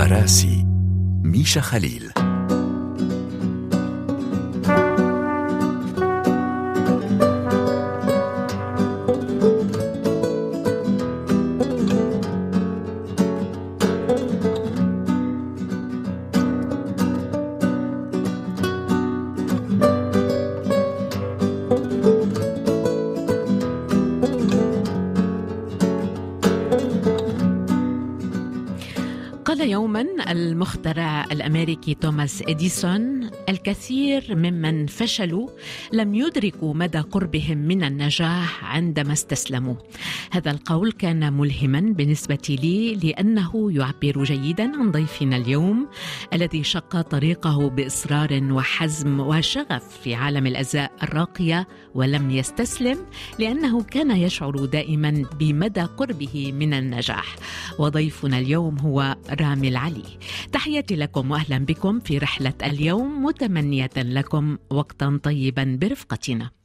مراسي. ميشا خليل. الامريكي توماس إديسون الكثير ممن فشلوا لم يدركوا مدى قربهم من النجاح عندما استسلموا. هذا القول كان ملهما بالنسبة لي لأنه يعبر جيدا عن ضيفنا اليوم الذي شق طريقه بإصرار وحزم وشغف في عالم الأزياء الراقية ولم يستسلم لأنه كان يشعر دائما بمدى قربه من النجاح. وضيفنا اليوم هو رامي العلي. تحياتي لكم وأهلا بكم في رحلة اليوم متمنية لكم وقتا طيبا برفقتنا.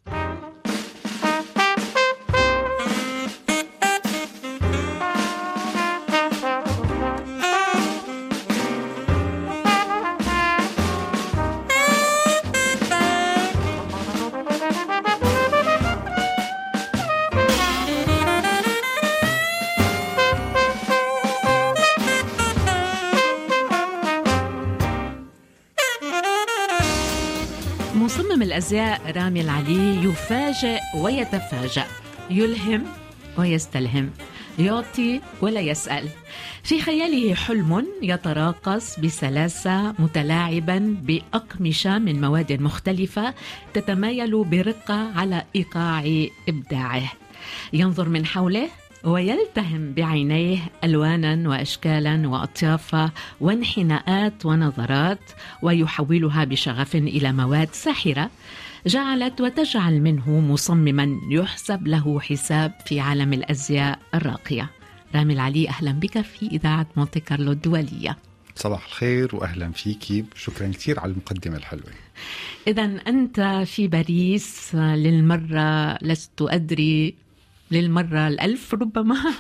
رامي العلي يفاجئ ويتفاجأ يلهم ويستلهم. يعطي ولا يسأل. في خياله حلم يتراقص بسلاسة متلاعبا بأقمشة من مواد مختلفة تتمايل برقة على إيقاع إبداعه. ينظر من حوله ويلتهم بعينيه ألوانا واشكالا واطيافا وانحناءات ونظرات ويحولها بشغف إلى مواد ساحرة جعلت وتجعل منه مصمما يحسب له حساب في عالم الأزياء الراقية. رامي العلي أهلا بك في إذاعة مونتي كارلو الدولية. صباح الخير واهلا فيكي شكرا كثير على المقدمة الحلوة. اذا أنت في باريس للمرة لست أدري للمرة الألف ربما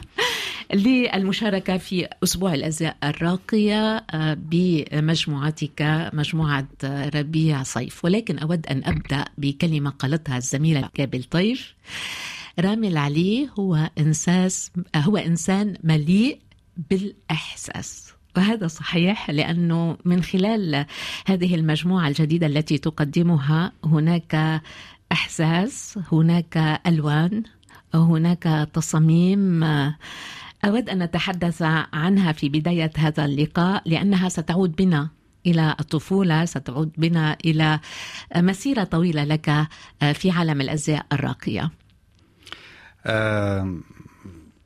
للمشاركة في أسبوع الأزياء الراقية آه، بمجموعتك مجموعة ربيع صيف. ولكن أود أن أبدأ بكلمة قالتها الزميلة كابل طيف رامي العلي هو إنساس هو إنسان مليء بالإحساس. وهذا صحيح لأنه من خلال هذه المجموعة الجديدة التي تقدمها هناك إحساس هناك ألوان هناك تصاميم أود أن نتحدث عنها في بداية هذا اللقاء لأنها ستعود بنا إلى الطفولة ستعود بنا إلى مسيرة طويلة لك في عالم الأزياء الراقية.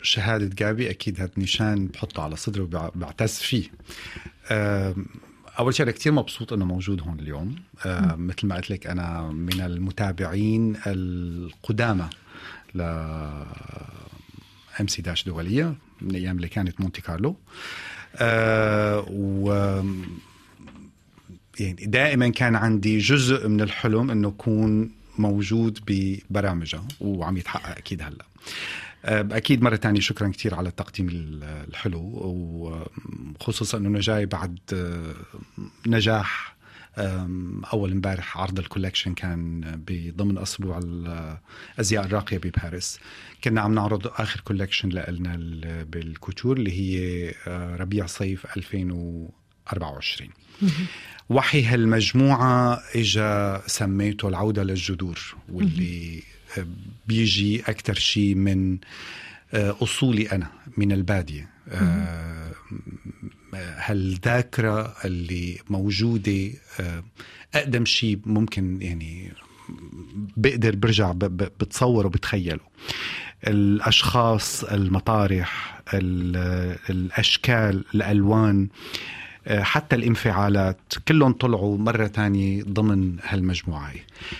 شهادة جابي أكيد هذا نشان بحطه على صدري وبعتز فيه. أول شيء أنا كثير مبسوط أنه موجود هون اليوم. مثل ما قلت لك أنا من المتابعين القدامى ل ام سي داش دولية. من أيام اللي كانت مونتي كارلو. آه و يعني دائما كان عندي جزء من الحلم إنه أكون موجود ببرامجها وعم يتحقق أكيد هلأ. آه، أكيد مرة ثانية شكرا كثير على التقديم الحلو وخصوصا إنه جاي بعد آه، نجاح أول امبارح عرض الكولكشن كان بضمن أسبوع الأزياء الراقية بباريس. كنا عم نعرض آخر collection لنا بال couture اللي هي آه، ربيع صيف 2024 وهي هالمجموعة اجى اسمها العودة للجذور واللي بيجي أكثر شيء من آه، أصولي أنا من البادية. هالذاكرة اللي موجودة آه، أقدم شيء ممكن يعني بقدر برجع بتصور وبتخيله. الأشخاص المطارح الأشكال الألوان آه، حتى الانفعالات كلهم طلعوا مرة تانية ضمن هالمجموعة.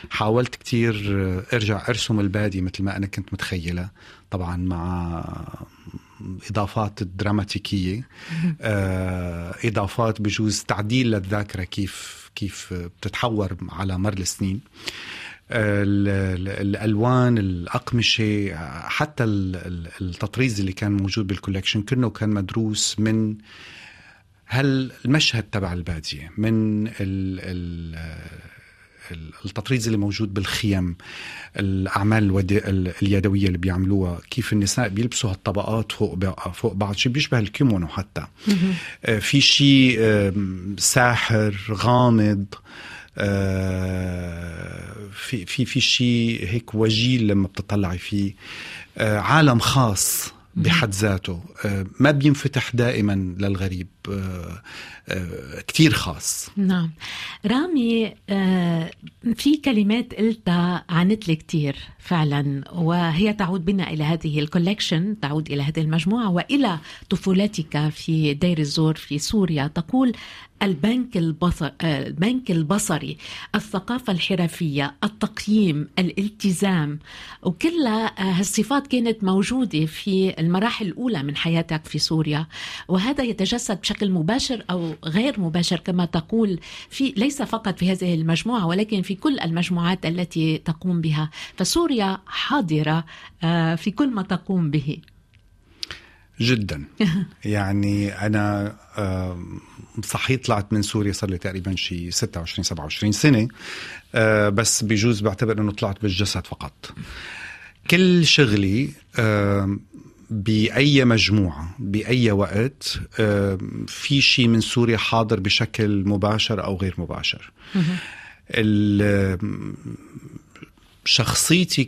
حاولت كتير آه، أرجع أرسم البادي مثل ما أنا كنت متخيلة. طبعا مع إضافات دراماتيكية آه، إضافات بجوز تعديل للذاكرة كيف كيف بتتحور على مر السنين. الألوان الأقمشة حتى التطريز اللي كان موجود بال collection كله كان مدروس من هالمشهد تبع البادية من ال ال التطريز اللي موجود بالخيم الأعمال اليدوي اليدوية اللي بيعملوها كيف النساء بيلبسوا هالطبقات فوق فوق بعض شيء بيشبه الكيمونو حتى. آه، في شيء ساحر غامض آه، في في في شيء هيك وجيل لما بتطلعي فيه. آه، عالم خاص بحد ذاته. ما بينفتح دائما للغريب. كتير خاص. نعم. رامي في كلمات قلتها عنت لي كتير فعلا وهي تعود بنا إلى هذه الكولكشن تعود إلى هذه المجموعة وإلى طفولتك في دير الزور في سوريا. تقول البنك البصر البنك البصري الثقافة الحرفية التقييم الالتزام وكلها هالصفات كانت موجودة في المراحل الأولى من حياتك في سوريا وهذا يتجسد بشكل مباشر أو غير مباشر كما تقول في ليس فقط في هذه المجموعة ولكن في كل المجموعات التي تقوم بها. فسوريا حاضرة آه، في كل ما تقوم به. جدا. يعني أنا صحيح طلعت من سوريا صار لي تقريبا شي 26 27 سنة. آه، بس بجوز بعتبر إنه طلعت بالجسد فقط. كل شغلي بأي مجموعة بأي وقت في شيء من سوريا حاضر بشكل مباشر أو غير مباشر. شخصيتي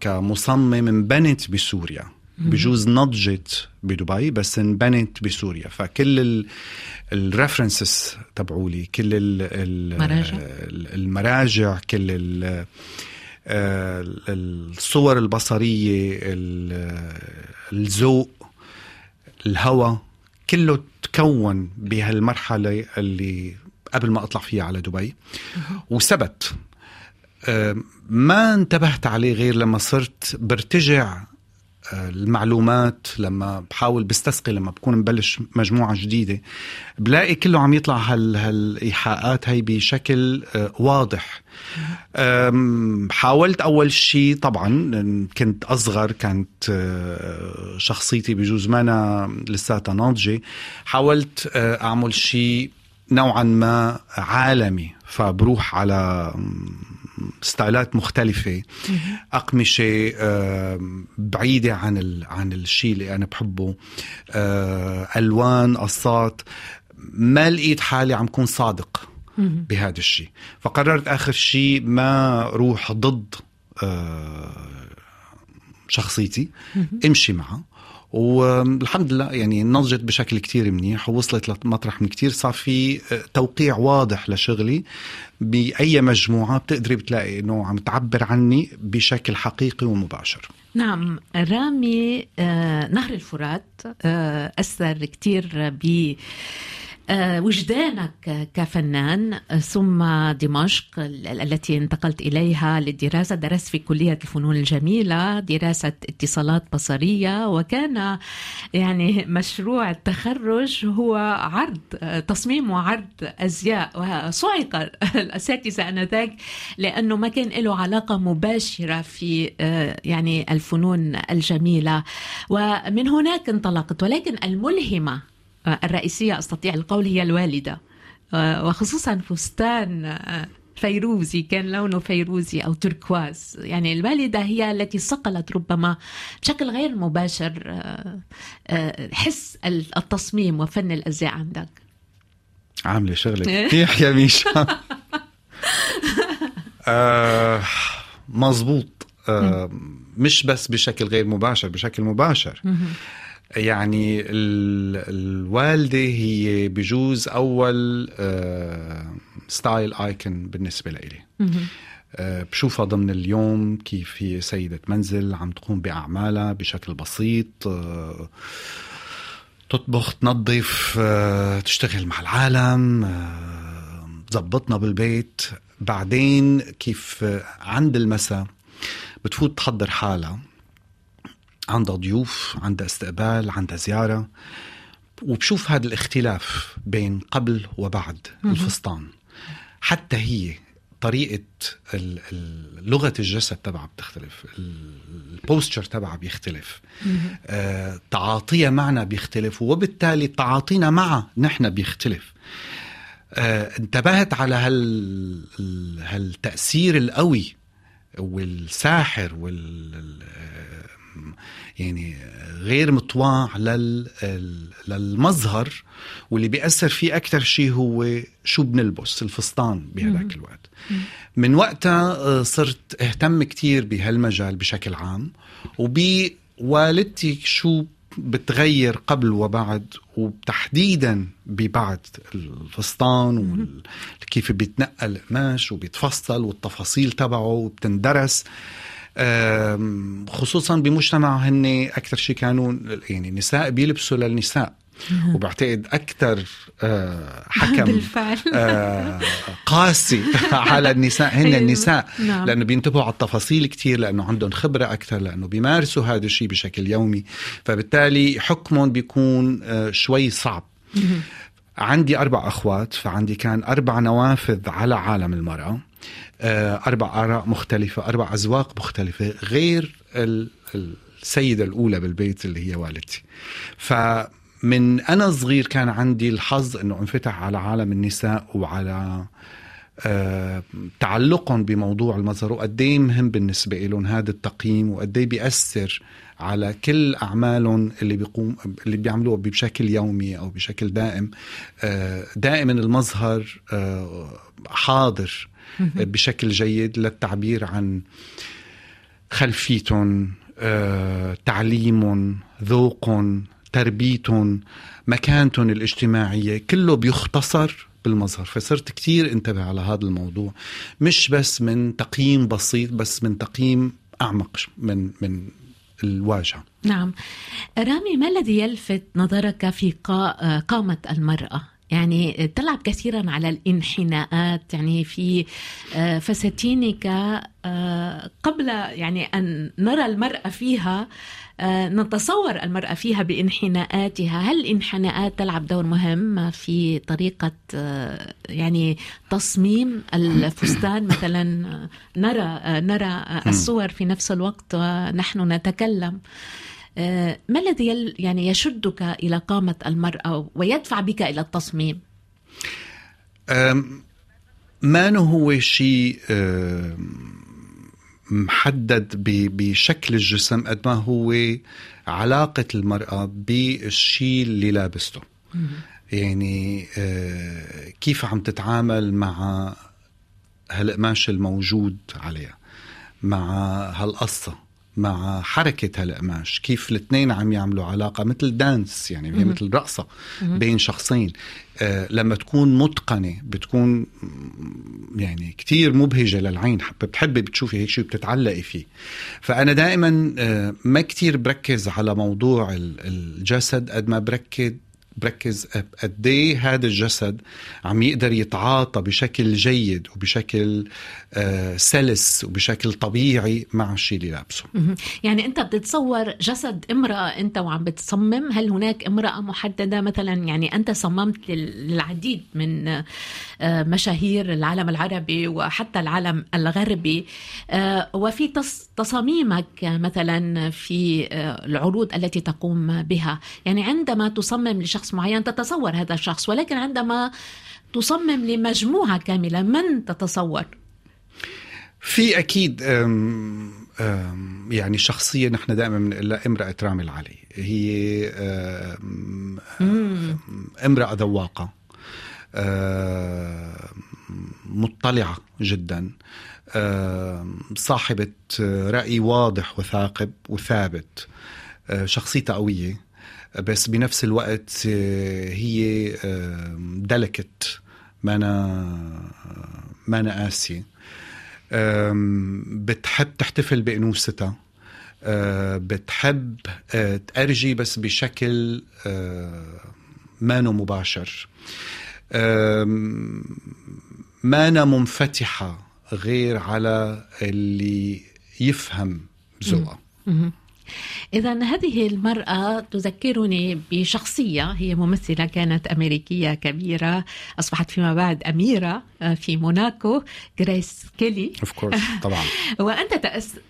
كمصمم انبنت بسوريا بجوز نضجت بدبي بس انبنت بسوريا. فكل الريفرنسز تبعولي كل المراجع المراجع كل الصور البصرية الذوق الهوى كله تكون بهالمرحلة اللي قبل ما أطلع فيها على دبي. وثبت. ما انتبهت عليه غير لما صرت برتجع المعلومات لما بحاول بستسقي لما بكون مبلش مجموعة جديدة بلاقي كله عم يطلع هال هالإيحاءات هاي بشكل آه، واضح. حاولت أول شيء طبعا كنت أصغر كانت آه، شخصيتي بجوز ما أنا لساتها ناضجة حاولت آه، أعمل شيء نوعا ما عالمي فبروح على ستايلات مختلفة. أقمشة بعيدة عن عن الشيء اللي أنا بحبه. آه، ألوان قصات. ما لقيت حالي عم كون صادق بهذا الشيء فقررت آخر شيء ما روح ضد آه، شخصيتي. امشي معها والحمد لله يعني نضجت بشكل كتير منيح ووصلت لمطرح من كتير. صار في آه، توقيع واضح لشغلي. بأي مجموعة بتقدري بتلاقي إنه عم تعبر عني بشكل حقيقي ومباشر. نعم رامي آه نهر الفرات آه أثر كتير ب وجدانك كفنان ثم دمشق التي انتقلت إليها للدراسة درست في كلية الفنون الجميلة دراسة اتصالات بصرية وكان يعني مشروع التخرج هو عرض تصميم وعرض أزياء وصعق الأساتذة آنذاك لأنه ما كان له علاقة مباشرة في آه، يعني الفنون الجميلة. ومن هناك انطلقت ولكن الملهمة الرئيسية أستطيع القول هي الوالدة. آه، وخصوصا فستان آه، فيروزي كان لونه فيروزي أو تركواز. يعني الوالدة هي التي صقلت ربما بشكل غير مباشر آه، حس التصميم وفن الأزياء عندك. عاملة شغلة كتير يا ميشا. مزبوط. مش بس بشكل غير مباشر بشكل مباشر. يعني الوالدة هي بجوز أول ستايل ايكون بالنسبة لإلي. آه، بشوفها ضمن اليوم كيف هي سيدة منزل عم تقوم بأعمالها بشكل بسيط آه، تطبخ تنظف آه، تشتغل مع العالم تزبطنا بالبيت. بعدين كيف عند المساء بتفوت تحضر حالها. عندها ضيوف عندها استقبال عندها زيارة. وبشوف هذا الاختلاف بين قبل وبعد الفستان. حتى هي ال- لغة الجسد تبعها بتختلف. البوستشر تبعها بيختلف. آه، تعاطيها معنا بيختلف. وبالتالي تعاطينا معها نحن بيختلف. آه، انتبهت على هال ال- هالتأثير القوي والساحر وال ال- يعني غير مطواع لل للمظهر واللي بيأثر فيه أكثر شيء هو شو بنلبس الفستان بهذاك الوقت. من وقتها آه، صرت أهتم كتير بهالمجال بشكل عام وبوالدتي شو بتغير قبل وبعد وتحديدا ببعد الفستان وكيف بيتنقل القماش وبيتفصل والتفاصيل تبعه وبتندرس. خصوصا بمجتمع هن أكثر شيء كانوا يعني النساء بيلبسوا للنساء. وبعتقد أكثر آه، حكم بالفعل. آه، قاسي على النساء هن أيوة. النساء. نعم. لأنه بينتبهوا على التفاصيل كتير لأنه عندهم خبرة أكثر لأنه بيمارسوا هذا الشيء بشكل يومي. فبالتالي حكمهم بيكون آه، شوي صعب. عندي أربع أخوات فعندي كان أربع نوافذ على عالم المرأة. آه، أربع آراء مختلفة أربع اذواق مختلفة غير ال- السيدة الأولى بالبيت اللي هي والدتي. فمن أنا صغير كان عندي الحظ إنه انفتح على عالم النساء وعلى آه، تعلقهم بموضوع المظهر وقد مهم بالنسبة لهم هذا التقييم وقد بيأثر على كل أعمالهم اللي بيقوم اللي بيعملوها بشكل يومي أو بشكل دائم. آه، دائما المظهر آه، حاضر بشكل جيد للتعبير عن خلفيتهم آه، تعليمهم ذوقهم تربيتهم مكانتهم الاجتماعية. كله بيختصر بالمظهر. فصرت كتير انتبه على هذا الموضوع. مش بس من تقييم بسيط بس من تقييم أعمق من من الواجهة نعم رامي ما الذي يلفت نظرك في قا- قامة المرأة؟ يعني تلعب كثيرا على الانحناءات يعني في آه، فساتينك آه، قبل يعني أن نرى المرأة فيها آه، نتصور المرأة فيها بانحناءاتها. هل الانحناءات تلعب دور مهم في طريقة آه، يعني تصميم الفستان؟ مثلا نرى نرى الصور في نفس الوقت ونحن نتكلم. ما الذي يعني يشدك إلى قامة المرأة ويدفع بك إلى التصميم؟ ما هو شيء محدد بشكل الجسم قد ما هو علاقة المرأة بالشيء اللي لابسته. يعني أه، كيف عم تتعامل مع هالقماش الموجود عليها مع هالقصة. مع حركة هالقماش كيف الاثنين عم يعملوا علاقة مثل دانس يعني هي مثل رقصة بين شخصين. آه لما تكون متقنة بتكون يعني كتير مبهجة للعين حب- بتحبي بتشوفي هيك شيء بتتعلقي فيه. فأنا دائما آه ما كتير بركز على موضوع ال- الجسد قد ما بركز بركز قد إيه هذا الجسد عم يقدر يتعاطى بشكل جيد وبشكل آه سلس وبشكل طبيعي مع الشيء اللي لابسه. يعني انت بتتصور جسد امرأة انت وعم بتصمم؟ هل هناك امرأة محددة مثلا؟ يعني أنت صممت لل- للعديد من آه، مشاهير العالم العربي وحتى العالم الغربي. آه، وفي تص- تصاميمك مثلا في العروض التي تقوم بها. يعني عندما تصمم لشخص معين تتصور هذا الشخص ولكن عندما تصمم لمجموعة كاملة من تتصور؟ في أكيد أم أم يعني شخصية نحن دائما بنقول امرأة رامي العلي. هي أم، ذواقة أم، مطلعة جدا أم، صاحبة رأي واضح وثاقب وثابت شخصيتها قوية. بس بنفس الوقت أه، هي دلكت ما أنا ما أنا قاسية. أم، بتحب تحتفل بأنوثتها. أه، بتحب أه، تأرجي بس بشكل مانو مباشر. مانا منفتحة غير على اللي يفهم ذوقها. إذا هذه المرأة تذكرني بشخصية هي ممثلة كانت أمريكية كبيرة أصبحت فيما بعد أميرة آه، في موناكو جريس كيلي. of course طبعا. وأنت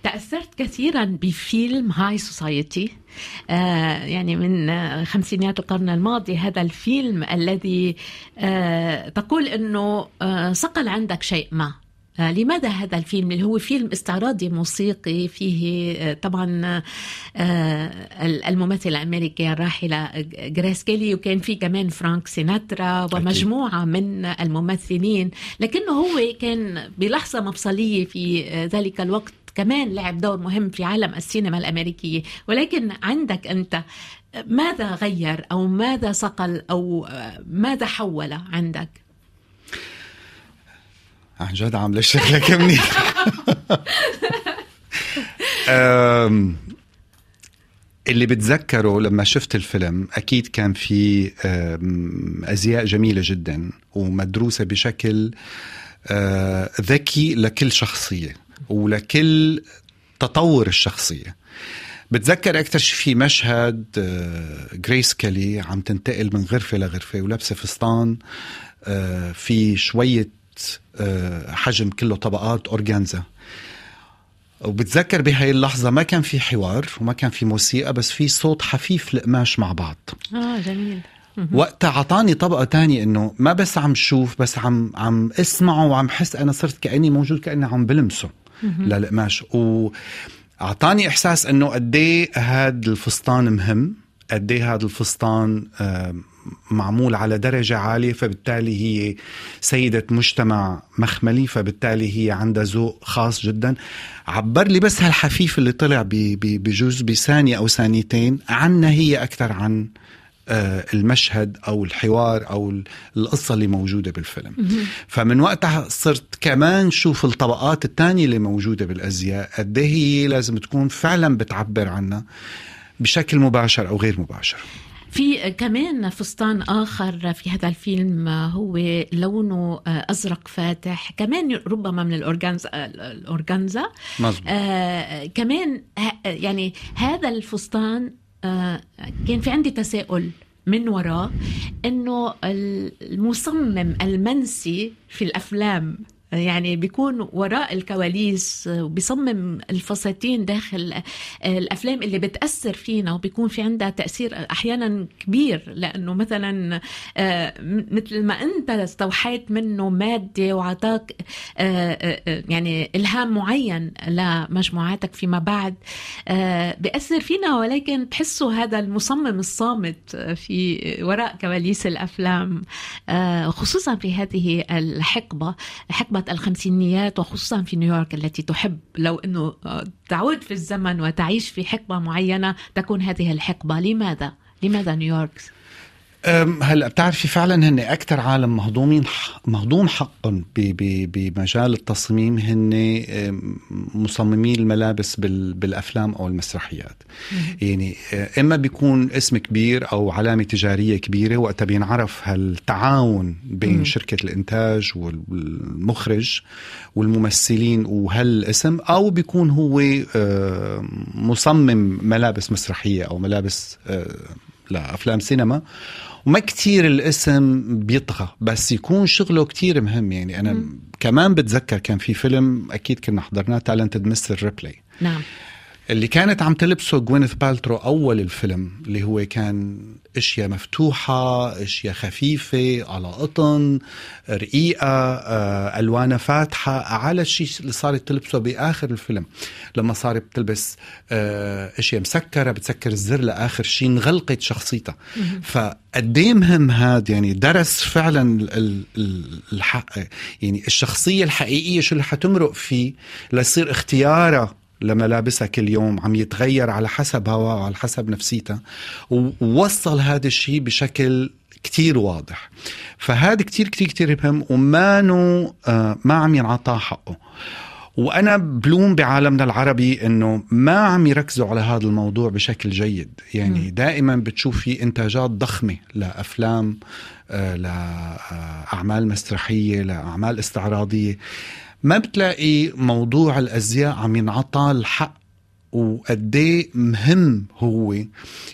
تأثرت كثيرا بفيلم High Society يعني من آه، خمسينيات القرن الماضي هذا الفيلم الذي آه، تقول أنه آه، صقل عندك شيء ما. آه، لماذا هذا الفيلم؟ اللي هو فيلم استعراضي موسيقي فيه آه، طبعا آه، الممثلة الأمريكية الراحلة جريس كيلي وكان في كمان فرانك سيناترا ومجموعة من الممثلين. لكنه هو كان بلحظة مفصلية في آه، ذلك الوقت كمان لعب دور مهم في عالم السينما الأمريكية. ولكن عندك أنت ماذا غير أو ماذا صقل أو آه، ماذا حول عندك؟ عن جد عاملة شكلك منيح اللي بتذكره لما شفت الفيلم أكيد كان في أزياء جميلة جدا ومدروسة بشكل أه، ذكي لكل شخصية ولكل تطور الشخصية. بتذكر أكثر شيء في مشهد أه، جريس كيلي عم تنتقل من غرفة لغرفة ولابسة فستان أه، في شوية حجم كله طبقات أورجانزا. وبتذكر بهاي اللحظة ما كان في حوار وما كان في موسيقى بس في صوت حفيف القماش مع بعض. آه جميل. وقتها عطاني طبقة تانية إنه ما بس عم شوف بس عم عم اسمعه وعم حس أنا صرت كأني موجود كأني عم بلمسه للقماش. وأعطاني إحساس إنه قد إيه هاد الفستان مهم قد إيه هذا الفستان آه، معمول على درجة عالية فبالتالي هي سيدة مجتمع مخملي فبالتالي هي عندها ذوق خاص جدا. عبر لي بس هالحفيف اللي طلع بجوز بثانية أو ثانيتين عنا هي أكثر عن آه، المشهد أو الحوار أو ال- القصة اللي موجودة بالفيلم. فمن وقتها صرت كمان شوف الطبقات الثانية اللي موجودة بالأزياء قد إيه هي لازم تكون فعلا بتعبر عنها بشكل مباشر أو غير مباشر. في كمان فستان آخر في هذا الفيلم هو لونه أزرق فاتح كمان ربما من الأورجانزا الأورجانزا مزبوط آه كمان يعني هذا الفستان آه كان في عندي تساؤل من وراه إنه المصمم المنسي في الأفلام يعني بيكون وراء الكواليس وبيصمم الفساتين داخل الأفلام اللي بتأثر فينا وبيكون في عندها تأثير أحيانا كبير لأنه مثلا آه، مثل ما أنت استوحيت منه مادة وعطاك آه، آه، آه، يعني إلهام معين لمجموعاتك فيما بعد آه، بيأثر فينا ولكن تحسوا هذا المصمم الصامت في وراء كواليس الأفلام آه، خصوصا في هذه الحقبة حقبة الخمسينيات وخصوصا في نيويورك التي تحب لو إنه آه، تعود في الزمن وتعيش في حقبة معينة تكون هذه الحقبة لماذا؟ لماذا نيويورك؟ هلا بتعرفي فعلا هن أكثر عالم مهضومين مهضوم ب- بمجال التصميم هن مصممي الملابس بال- بالأفلام أو المسرحيات يعني إما بيكون اسم كبير أو علامة تجارية كبيرة وقتها بينعرف هالتعاون بين مم. شركة الإنتاج والمخرج والممثلين وهالاسم أو بيكون هو مصمم ملابس مسرحية أو ملابس لأفلام سينما وما كتير الاسم بيطغى بس يكون شغله كتير مهم. يعني أنا مم. كمان بتذكر كان في فيلم أكيد كنا حضرناه تالنتد مستر ريبلي نعم. اللي كانت عم تلبسه جوينث بالترو أول الفيلم اللي هو كان أشياء مفتوحة أشياء خفيفة على قطن رقيقة آه، ألوانها فاتحة على الشيء اللي صارت تلبسه بآخر الفيلم. لما صارت بتلبس آه، أشياء مسكرة بتسكر الزر لآخر شيء انغلقت شخصيتها. فقد إيه مهم هاد؟ يعني درس فعلا ال- ال- الحق يعني الشخصية الحقيقية شو اللي حتمرق فيه ليصير اختيارها لملابسها كل يوم عم يتغير على حسب هواها وعلى حسب نفسيتها ووصل هذا الشيء بشكل كتير واضح. فهذا كتير كتير كتير مهم ومانو آه ما عم ينعطى حقه. وأنا بلوم بعالمنا العربي إنه ما عم يركزوا على هذا الموضوع بشكل جيد. يعني مم. دائما بتشوف في إنتاجات ضخمة لأفلام آه، لأعمال مسرحية لأعمال استعراضية. ما بتلاقي موضوع الأزياء عم ينعطى الحق؟ وقد إيه مهم هو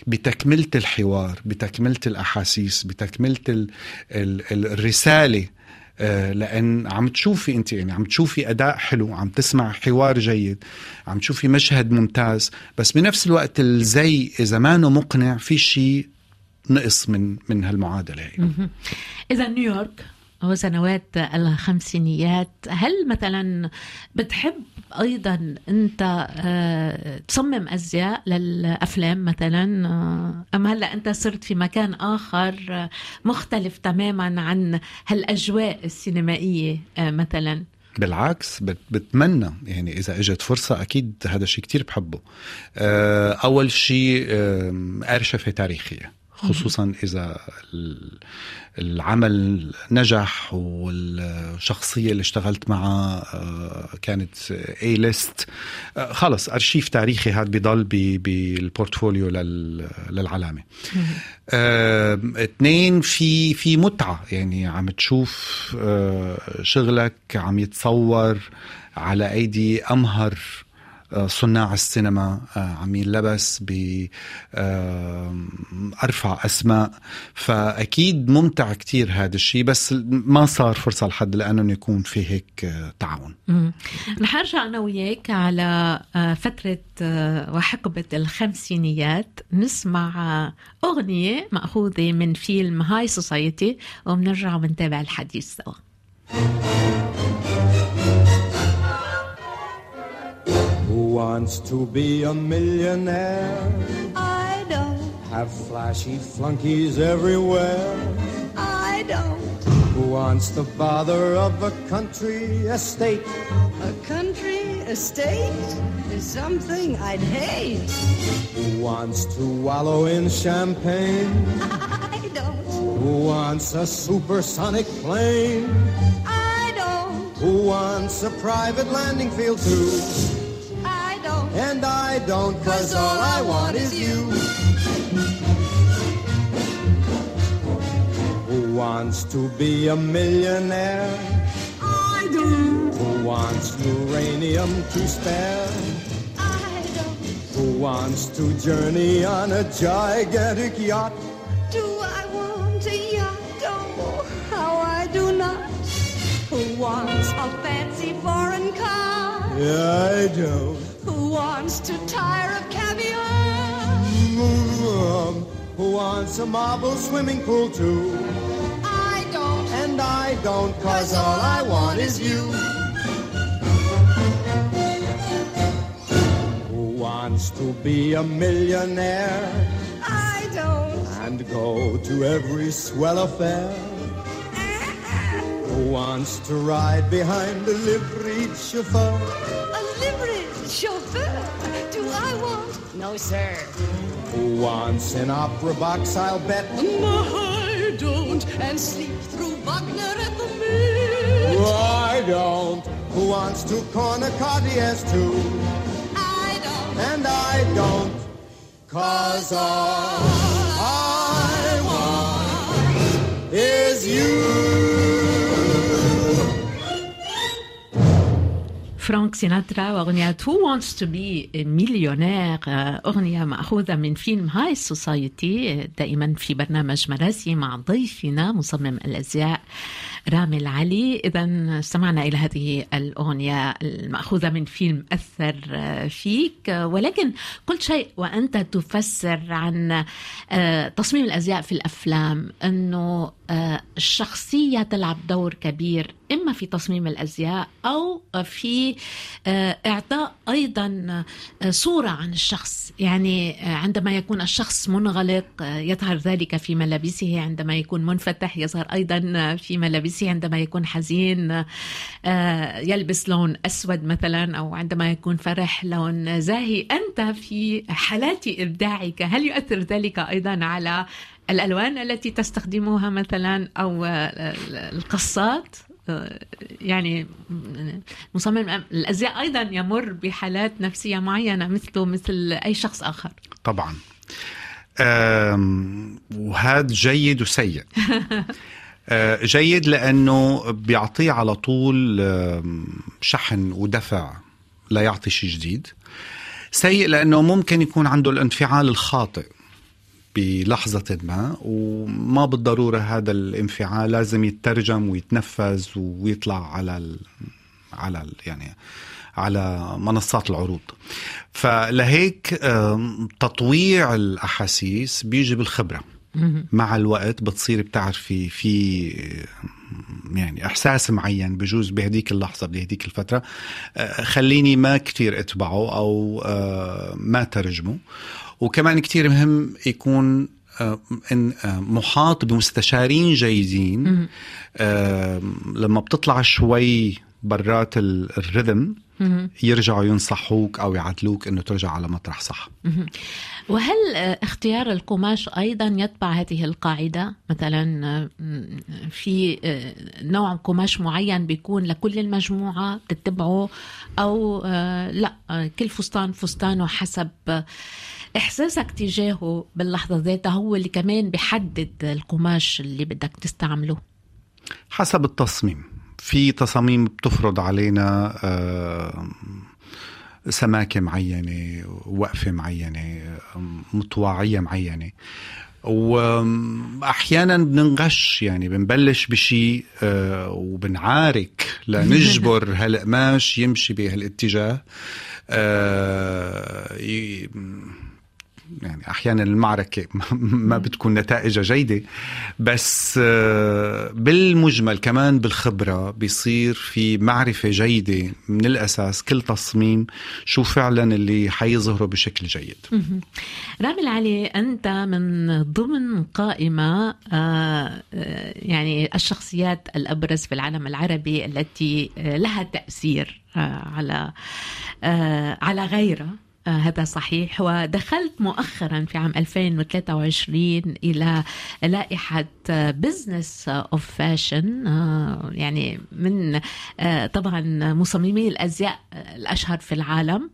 بتكملة الحوار بتكملة الأحاسيس بتكملة ال ال الرسالة؟ آه، لأن عم تشوفي أنت يعني عم تشوفي أداء حلو عم تسمع حوار جيد عم تشوفي مشهد ممتاز بس بنفس الوقت الزي إذا ما مقنع في شيء نقص من من هالمعادلة هي. إذا نيويورك وسنوات الخمسينيات. هل مثلا بتحب أيضا أنت آه، تصمم أزياء للأفلام مثلا؟ آه، أم هلأ أنت صرت في مكان آخر آه، مختلف تماما عن هالأجواء السينمائية مثلا؟ بالعكس بتمنى. يعني إذا إجت فرصة أكيد هذا الشيء كتير بحبه. أول شيء أرشفة تاريخية. خصوصا إذا العمل نجح والشخصية اللي اشتغلت معها آه، كانت اي ليست آه، خلص أرشيف تاريخي هذا بضل بالبورتفوليو للعلامة. آه، اثنين في في متعة. يعني عم تشوف شغلك عم يتصور على أيدي أمهر صناع السينما آه، عم ينلبس بأرفع آه، أسماء. فأكيد ممتع كتير هذا الشيء بس ما صار فرصة لحد لأنه يكون في هيك آه، تعاون. رح أرجع أنا وياك على فترة وحقبة الخمسينيات نسمع أغنية مأخوذة من فيلم هاي سوسايتي وبنرجع ونتابع الحديث سوا. Wants to be a millionaire? I don't. Have flashy flunkies everywhere? I don't. Who wants the bother of a country estate? A country estate is something I'd hate. Who wants to wallow in champagne? I don't. Who wants a supersonic plane? I don't. Who wants a private landing field too? And I don't, cause all I want is you. Who wants to be a millionaire? I do. Who wants uranium to spare? I don't. Who wants to journey on a gigantic yacht? Do I want a yacht? Oh, how I do not. Who wants a fancy foreign car? Yeah, I don't Who wants to tire of caviar? Mm-hmm. Who wants a marble swimming pool too? I don't. And I don't, cause all I want is you. Who wants to be a millionaire? I don't. And go to every swell affair? Who wants to ride behind a liveried chauffeur? A liveried chauffeur? Do I want? No, sir. Who wants an opera box, I'll bet? No, I don't. And sleep through Wagner at the Mint. I don't. Who wants to corner Cartier's too? I don't. And I don't. Cause I فرانك سيناترا وأغنية Who Wants to Be a Millionaire. أغنية مأخوذة من فيلم High Society دائما في برنامج مراسي مع ضيفنا مصمم الأزياء رامي العلي إذا استمعنا إلى هذه الأغنية المأخوذة من فيلم أثر فيك ولكن قلت شيء وأنت تفسر عن تصميم الأزياء في الأفلام أنه الشخصية تلعب دور كبير إما في تصميم الأزياء أو في إعطاء أيضا صورة عن الشخص. يعني عندما يكون الشخص منغلق يظهر ذلك في ملابسه. عندما يكون منفتح يظهر أيضا في ملابسه. عندما يكون حزين يلبس لون أسود مثلا أو عندما يكون فرح لون زاهي. أنت في حالات إبداعك هل يؤثر ذلك أيضا على الألوان التي تستخدموها مثلا أو القصات؟ يعني مصمم الأزياء أيضا يمر بحالات نفسية معينة مثله مثل أي شخص آخر. طبعا. وهذا جيد وسيء. جيد لأنه بيعطيه على طول شحن ودفع ليعطي شيء جديد. سيء لأنه ممكن يكون عنده الانفعال الخاطئ. بلحظة ما وما بالضرورة هذا الانفعال لازم يترجم ويتنفذ ويطلع على ال على ال يعني على منصات العروض. فلهيك تطويع الأحاسيس بيجي بالخبرة. مع الوقت بتصير بتعرفي في يعني إحساس معين بجوز بهديك اللحظة بهديك الفترة. آه، خليني ما كتير أتبعه أو آه، ما ترجمه. وكمان كتير مهم يكون آه، آه، محاط بمستشارين جيدين. آه، لما بتطلع شوي برات ال- الرhythm يرجعوا ينصحوك أو يعدلوك إنه ترجع على مطرح صح. وهل اختيار القماش أيضا يتبع هذه القاعدة؟ مثلا في نوع قماش معين بيكون لكل المجموعة بتتبعه؟ أو لا كل فستان فستانه حسب إحساسك تجاهه باللحظة ذاتها هو اللي كمان بيحدد القماش اللي بدك تستعمله؟ حسب التصميم. في تصاميم بتفرض علينا آه، سماكة معينة وقفة معينة مطواعية معينة. وأحيانا بننغش يعني بنبلش بشيء آه، وبنعارك لنجبر هالقماش يمشي بهالاتجاه. آه، يعني أحيانا المعركة ما بتكون نتائجها جيدة بس آه، بالمجمل كمان بالخبرة بيصير في معرفة جيدة من الأساس كل تصميم شو فعلا اللي حيظهره بشكل جيد. رامي العلي أنت من ضمن قائمة آه، آه، يعني الشخصيات الأبرز في العالم العربي التي لها تأثير آه، على على غيرها. آه، هذا صحيح. ودخلت مؤخرا في عام 2023 إلى لائحة Business of Fashion يعني من آه، طبعا مصممي الأزياء الأشهر في العالم.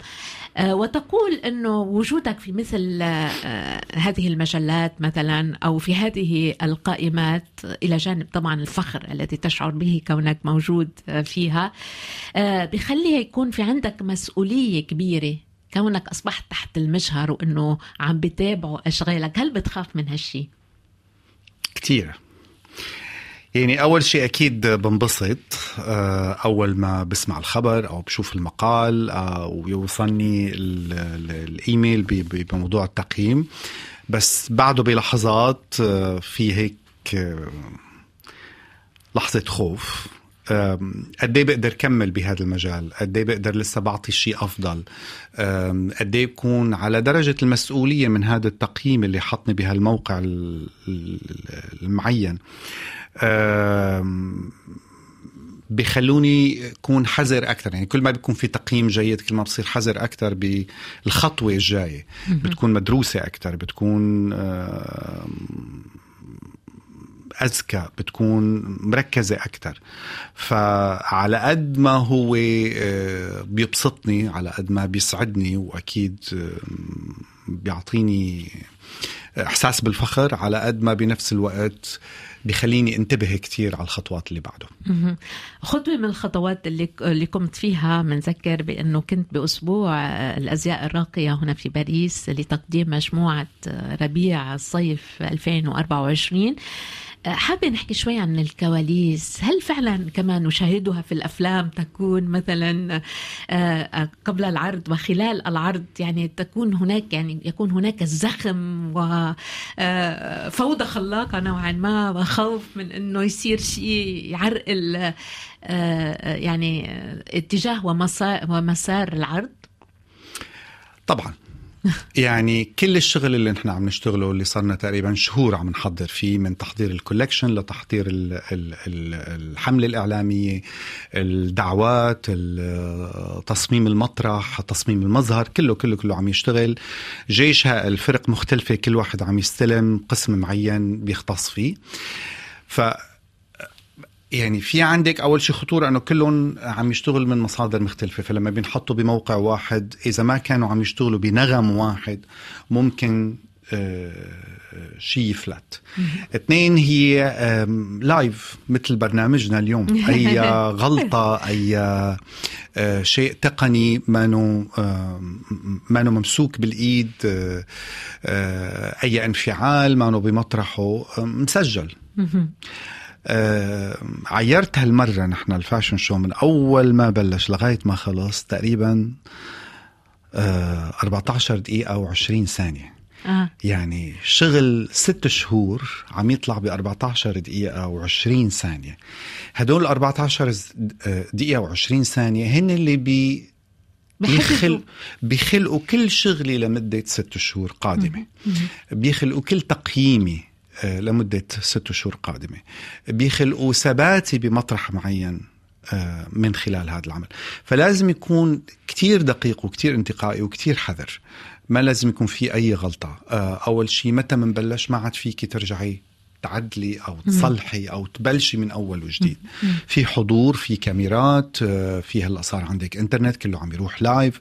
آه، وتقول إنه وجودك في مثل آه، هذه المجلات مثلا أو في هذه القائمات إلى جانب طبعا الفخر الذي تشعر به كونك موجود آه، فيها آه، بخليها يكون في عندك مسؤولية كبيرة كونك أصبحت تحت المجهر وإنه عم بتابعوا اشغالك هل بتخاف من هالشي؟ كتير. يعني أول شيء أكيد بنبسط آه، أول ما بسمع الخبر أو بشوف المقال آه، ويوصلني ال- ال- الإيميل بموضوع التقييم. بس بعده بلحظات آه، في هيك آه، لحظة خوف. قد إيه بقدر كمل بهذا المجال؟ قد إيه بقدر لسه بعطي شيء أفضل؟ قد إيه بكون على درجة المسؤولية من هذا التقييم اللي حطني بهالموقع ال- ال- المعين؟ بخلوني أكون حذر أكثر. يعني كل ما بيكون في تقييم جيد كل ما بصير حذر أكثر بالخطوة الجاية. بتكون مدروسة أكثر بتكون آم، أذكى بتكون مركزة أكثر فعلى قد ما هو آه، بيبسطني على قد ما بيسعدني وأكيد آم، بيعطيني إحساس بالفخر على قد ما بنفس الوقت بخليني انتبه كتير على الخطوات اللي بعده. خطوة من الخطوات اللي اللي قمت فيها بنذكر بأنه كنت بأسبوع آه، الأزياء الراقية هنا في باريس لتقديم مجموعة آه، ربيع الصيف 2024 آه، حابة نحكي شوي عن الكواليس. هل فعلا كما نشاهدها في الأفلام تكون مثلا آه، آه، قبل العرض وخلال العرض يعني تكون هناك يعني يكون هناك زخم وفوضى خلاقة نوعا ما وخوف من أنه يصير شيء يعرقل آه، آه، يعني آه، اتجاه ومسار العرض؟ طبعا. يعني كل الشغل اللي نحن عم نشتغله اللي صرنا تقريبا شهور عم نحضر فيه من تحضير الكولكشن لتحضير ال- ال- ال- الحملة الإعلامية الدعوات ال- تصميم المطرح تصميم المظهر كله كله كله عم يشتغل. جيش هائل فرق مختلفة كل واحد عم يستلم قسم معين بيختص فيه. ف يعني في عندك أول شيء خطورة إنه كلهم عم يشتغل من مصادر مختلفة. فلما بينحطوا بموقع واحد إذا ما كانوا عم يشتغلوا بنغم واحد ممكن آه، شيء يفلت. اثنين هي live مثل برنامجنا اليوم. أي غلطة أي آه، شيء تقني مانو آم، مانو ممسوك بالإيد آه، آه، أي انفعال مانو بمطرحه مسجل. آه، عيرت هالمرة نحن ال fashion show من أول ما بلش لغاية ما خلص تقريبا آه، 14 دقيقة و20 ثانية. آه. يعني شغل ست شهور عم يطلع ب 14 دقيقة و20 ثانية. هدول ال 14 ز- آه، دقيقة و20 ثانية هن اللي بي بيخل بيخلقوا كل شغلي لمدة ست شهور قادمة. بيخلقوا كل تقييمي آه، لمدة ست شهور قادمة. بيخلقوا ثباتي بمطرح معين آه، من خلال هذا العمل. فلازم يكون كتير دقيق وكتير انتقائي وكتير حذر. ما لازم يكون في أي غلطة. آه، أول شيء متى منبلش ما عاد فيك ترجعي تعدلي أو تصلحي أو تبلشي من أول وجديد. في حضور في كاميرات آه، في هلأ صار عندك إنترنت كله عم يروح live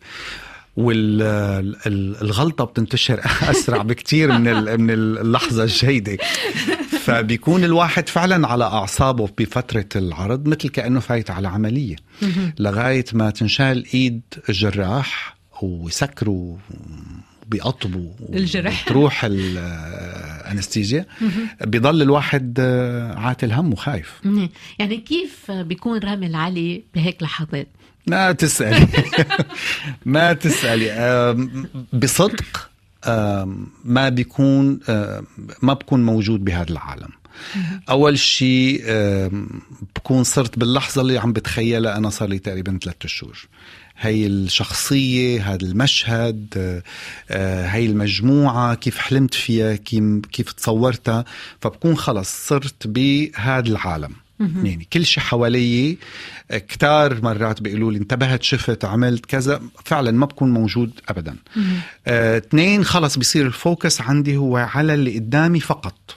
والغلطة بتنتشر أسرع بكتير من من اللحظة الجيدة. فبيكون الواحد فعلا على أعصابه بفترة العرض مثل كأنه فايت على عملية. لغاية ما تنشال إيد الجراح ويسكروا بيقطبوا الجرح. تروح الأنستيزيا. بيضل الواحد آه، عاتل هم وخايف. يعني كيف بيكون رامي العلي بهيك لحظات؟ ما تسألي ما تسألي بصدق ما بيكون ما بكون موجود بهذا العالم. أول شيء بكون صرت باللحظة اللي عم بتخيلها أنا صار لي تقريبا ثلاثة شهور. هي الشخصية هذا المشهد آه، هي المجموعة كيف حلمت فيها كيف, كيف تصورتها. فبكون خلص صرت بهذا العالم. يعني كل شيء حوالي كتار مرات بيقولوا لي انتبهت شفت عملت كذا فعلا ما بكون موجود ابدا. آه، اثنين خلص بصير الفوكس عندي هو على اللي قدامي فقط.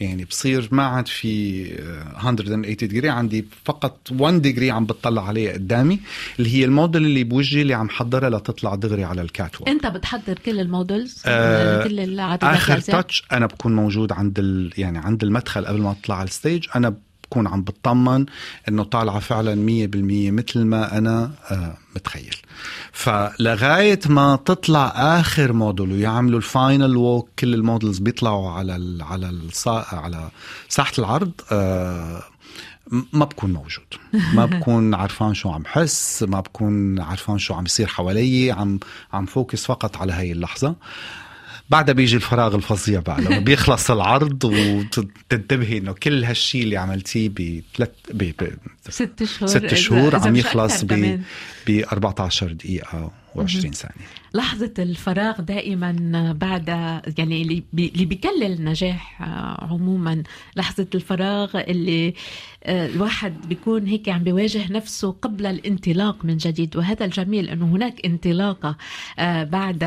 يعني بصير ما عاد في آه، 180 degree عندي فقط 1 degree عم بتطلع عليها قدامي اللي هي الموديل اللي بوجهي اللي عم حضرها لتطلع دغري على ال catwalk انت بتحضر كل ال models آه، كل العدد آخر؟ touch أنا بكون موجود عند ال... يعني عند المدخل قبل ما أطلع على ال stage أنا بكون عم بطمن إنه طالعة فعلا 100% مثل ما أنا آه متخيل. فلغاية ما تطلع آخر موديل ويعملوا ال final walk كل ال models بيطلعوا على ال... على الصا... على ساحة العرض آه ما بكون موجود. ما بكون عرفان شو عم حس ما بكون عرفان شو عم يصير حوالي عم عم focus فقط على هاي اللحظة. بعدها بيجي الفراغ الفظيع بقى لما بيخلص العرض وتنتبهي إنه كل هالشي اللي عملتيه بثلاث ب... ب... ست شهور ست شهور عم يخلص ب كمان. ب 14 دقيقة و20 ثانية لحظة الفراغ دائما بعد يعني اللي بي- اللي بيكلل النجاح آه، عموما لحظة الفراغ اللي آه، الواحد بيكون هيك عم بيواجه نفسه قبل الانطلاق من جديد. وهذا الجميل أنه هناك انطلاقة آه، بعد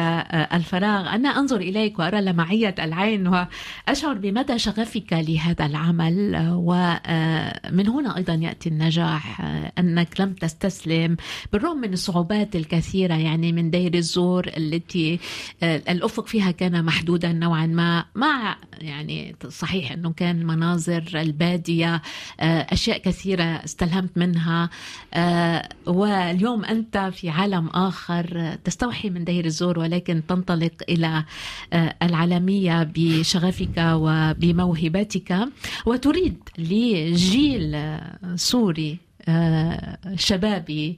الفراغ. أنا أنظر إليك وأرى لمعية العين وأشعر بمدى شغفك لهذا العمل. ومن هنا أيضا يأتي النجاح أنك لم تستسلم بالرغم من الصعوبات الكثيرة يعني من دير الزور التي آه، الأفق فيها كان محدودا نوعا ما مع يعني صحيح أنه كان مناظر البادية آه، أشياء كثيرة استلهمت منها آه، واليوم أنت في عالم آه، تستوحي من دير الزور ولكن تنطلق إلى آه، العالمية بشغفك وبموهبتك وتريد لجيل سوري شبابي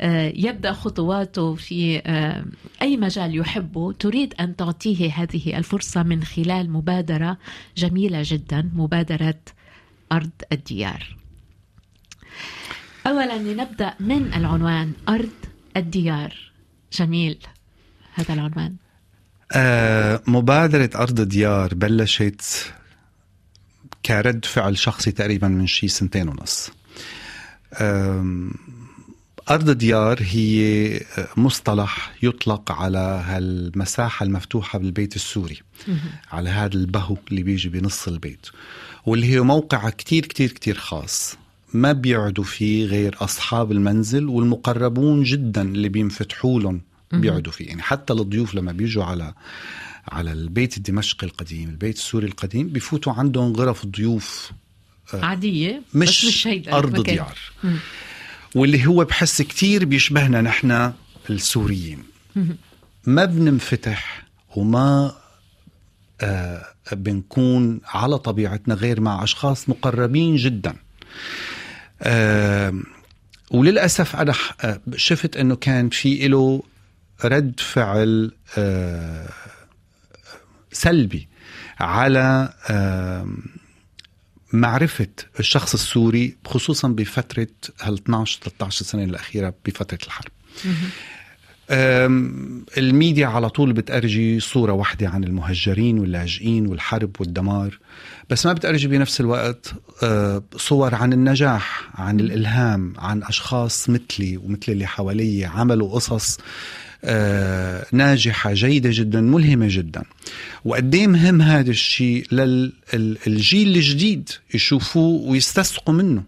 آه، يبدأ خطواته في آه، أي مجال يحبه تريد أن تعطيه هذه الفرصة من خلال مبادرة جميلة جدا مبادرة أرض الديار. اولا لنبدأ من العنوان أرض الديار. جميل هذا العنوان. آه، مبادرة أرض ديار بلشت كرد فعل شخصي تقريبا من شي سنتين ونص أرض ديار هي مصطلح يطلق على هالمساحة المفتوحة بالبيت السوري على هذا البهو اللي بيجي بنص البيت واللي هي موقع كتير كتير كتير خاص ما بيقعدوا فيه غير أصحاب المنزل والمقربون جدا اللي بينفتحوا لهم بيقعدوا فيه. يعني حتى الضيوف لما بيجوا على على البيت الدمشقي القديم البيت السوري القديم بيفوتوا عندهم غرف ضيوف عادية مش, بس مش أرض المكان. ديار. واللي هو بحس كتير بيشبهنا نحن السوريين. ما بننفتح وما آه بنكون على طبيعتنا غير مع أشخاص مقربين جدا. آه وللأسف أنا آه، شفت إنه كان في له رد فعل آه سلبي على آه معرفة الشخص السوري خصوصا بفترة هال 12 13 سنة الأخيرة بفترة الحرب. الميديا على طول بتأرجي صورة واحدة عن المهجرين واللاجئين والحرب والدمار بس ما بتأرجي بنفس الوقت أه، صور عن النجاح عن الإلهام عن أشخاص مثلي ومثل اللي حوالي عملوا قصص. ناجحة جيدة جدا ملهمة جدا. وقديه مهم هذا الشيء للجيل الجديد يشوفوه ويستسقوا منه.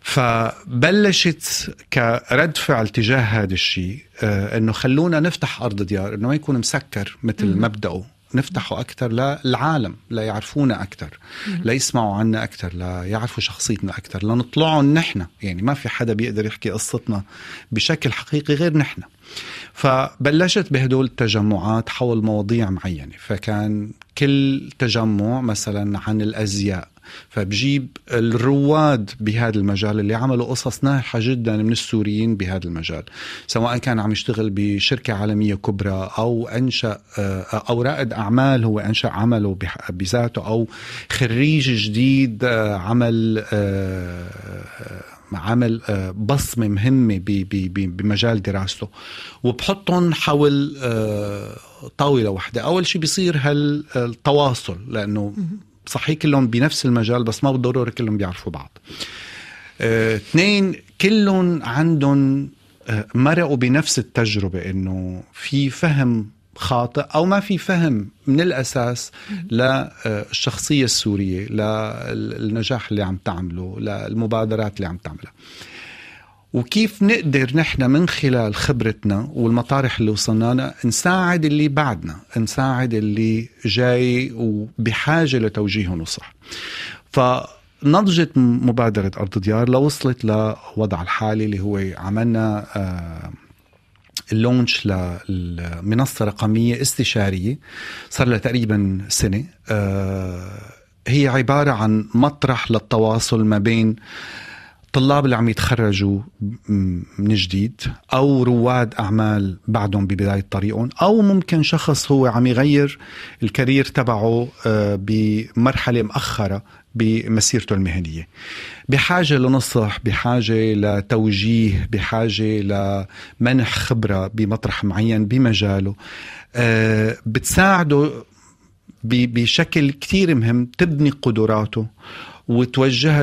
فبلشت كرد فعل تجاه هذا الشيء آه، إنه خلونا نفتح أرض ديار إنه ما يكون مسكر مثل مبدأه. نفتحه أكثر للعالم لا يعرفونا أكثر لا يسمعوا عنا أكثر لا يعرفوا شخصيتنا أكثر لا نطلعهم نحن. يعني ما في حدا بيقدر يحكي قصتنا بشكل حقيقي غير نحن. فبلشت بهدول التجمعات حول مواضيع معينة. فكان كل تجمع مثلا عن الأزياء فبجيب الرواد بهذا المجال اللي عملوا قصص ناجحة جدا من السوريين بهذا المجال. سواء كان عم يشتغل بشركة عالمية كبرى أو أنشأ آه، أو رائد أعمال هو أنشأ عمله بذاته أو خريج جديد آه، عمل عمل آه، بصمة مهمة بمجال دراسته. وبحطهم حول آه، طاولة واحدة. أول شيء بيصير هالتواصل لأنه صحيح كلهم بنفس المجال بس ما بالضرورة كلهم بيعرفوا بعض. آه، اثنين كلهم عندهم مرقوا بنفس التجربة إنه في فهم خاطئ أو ما في فهم من الأساس للشخصيه السورية للنجاح اللي عم تعمله للمبادرات اللي عم تعملها. وكيف نقدر نحن من خلال خبرتنا والمطارح اللي وصلنا لها نساعد اللي بعدنا نساعد اللي جاي وبحاجة لتوجيه ونصح فنضجت مبادرة أرض ديار لوصلت لوضع الحالي اللي هو عملنا آه اللونش للمنصة رقمية استشارية صار لها تقريبا سنة. آه هي عبارة عن مطرح للتواصل ما بين الطلاب اللي عم يتخرجوا من جديد أو رواد أعمال بعدهم ببداية طريقهم أو ممكن شخص هو عم يغير الكارير تبعه آه، بمرحلة مأخره بمسيرته المهنية. بحاجة لنصح بحاجة لتوجيه بحاجة لمنح خبرة بمطرح معين بمجاله. آه، بتساعده بشكل كتير مهم تبني قدراته وتوجهها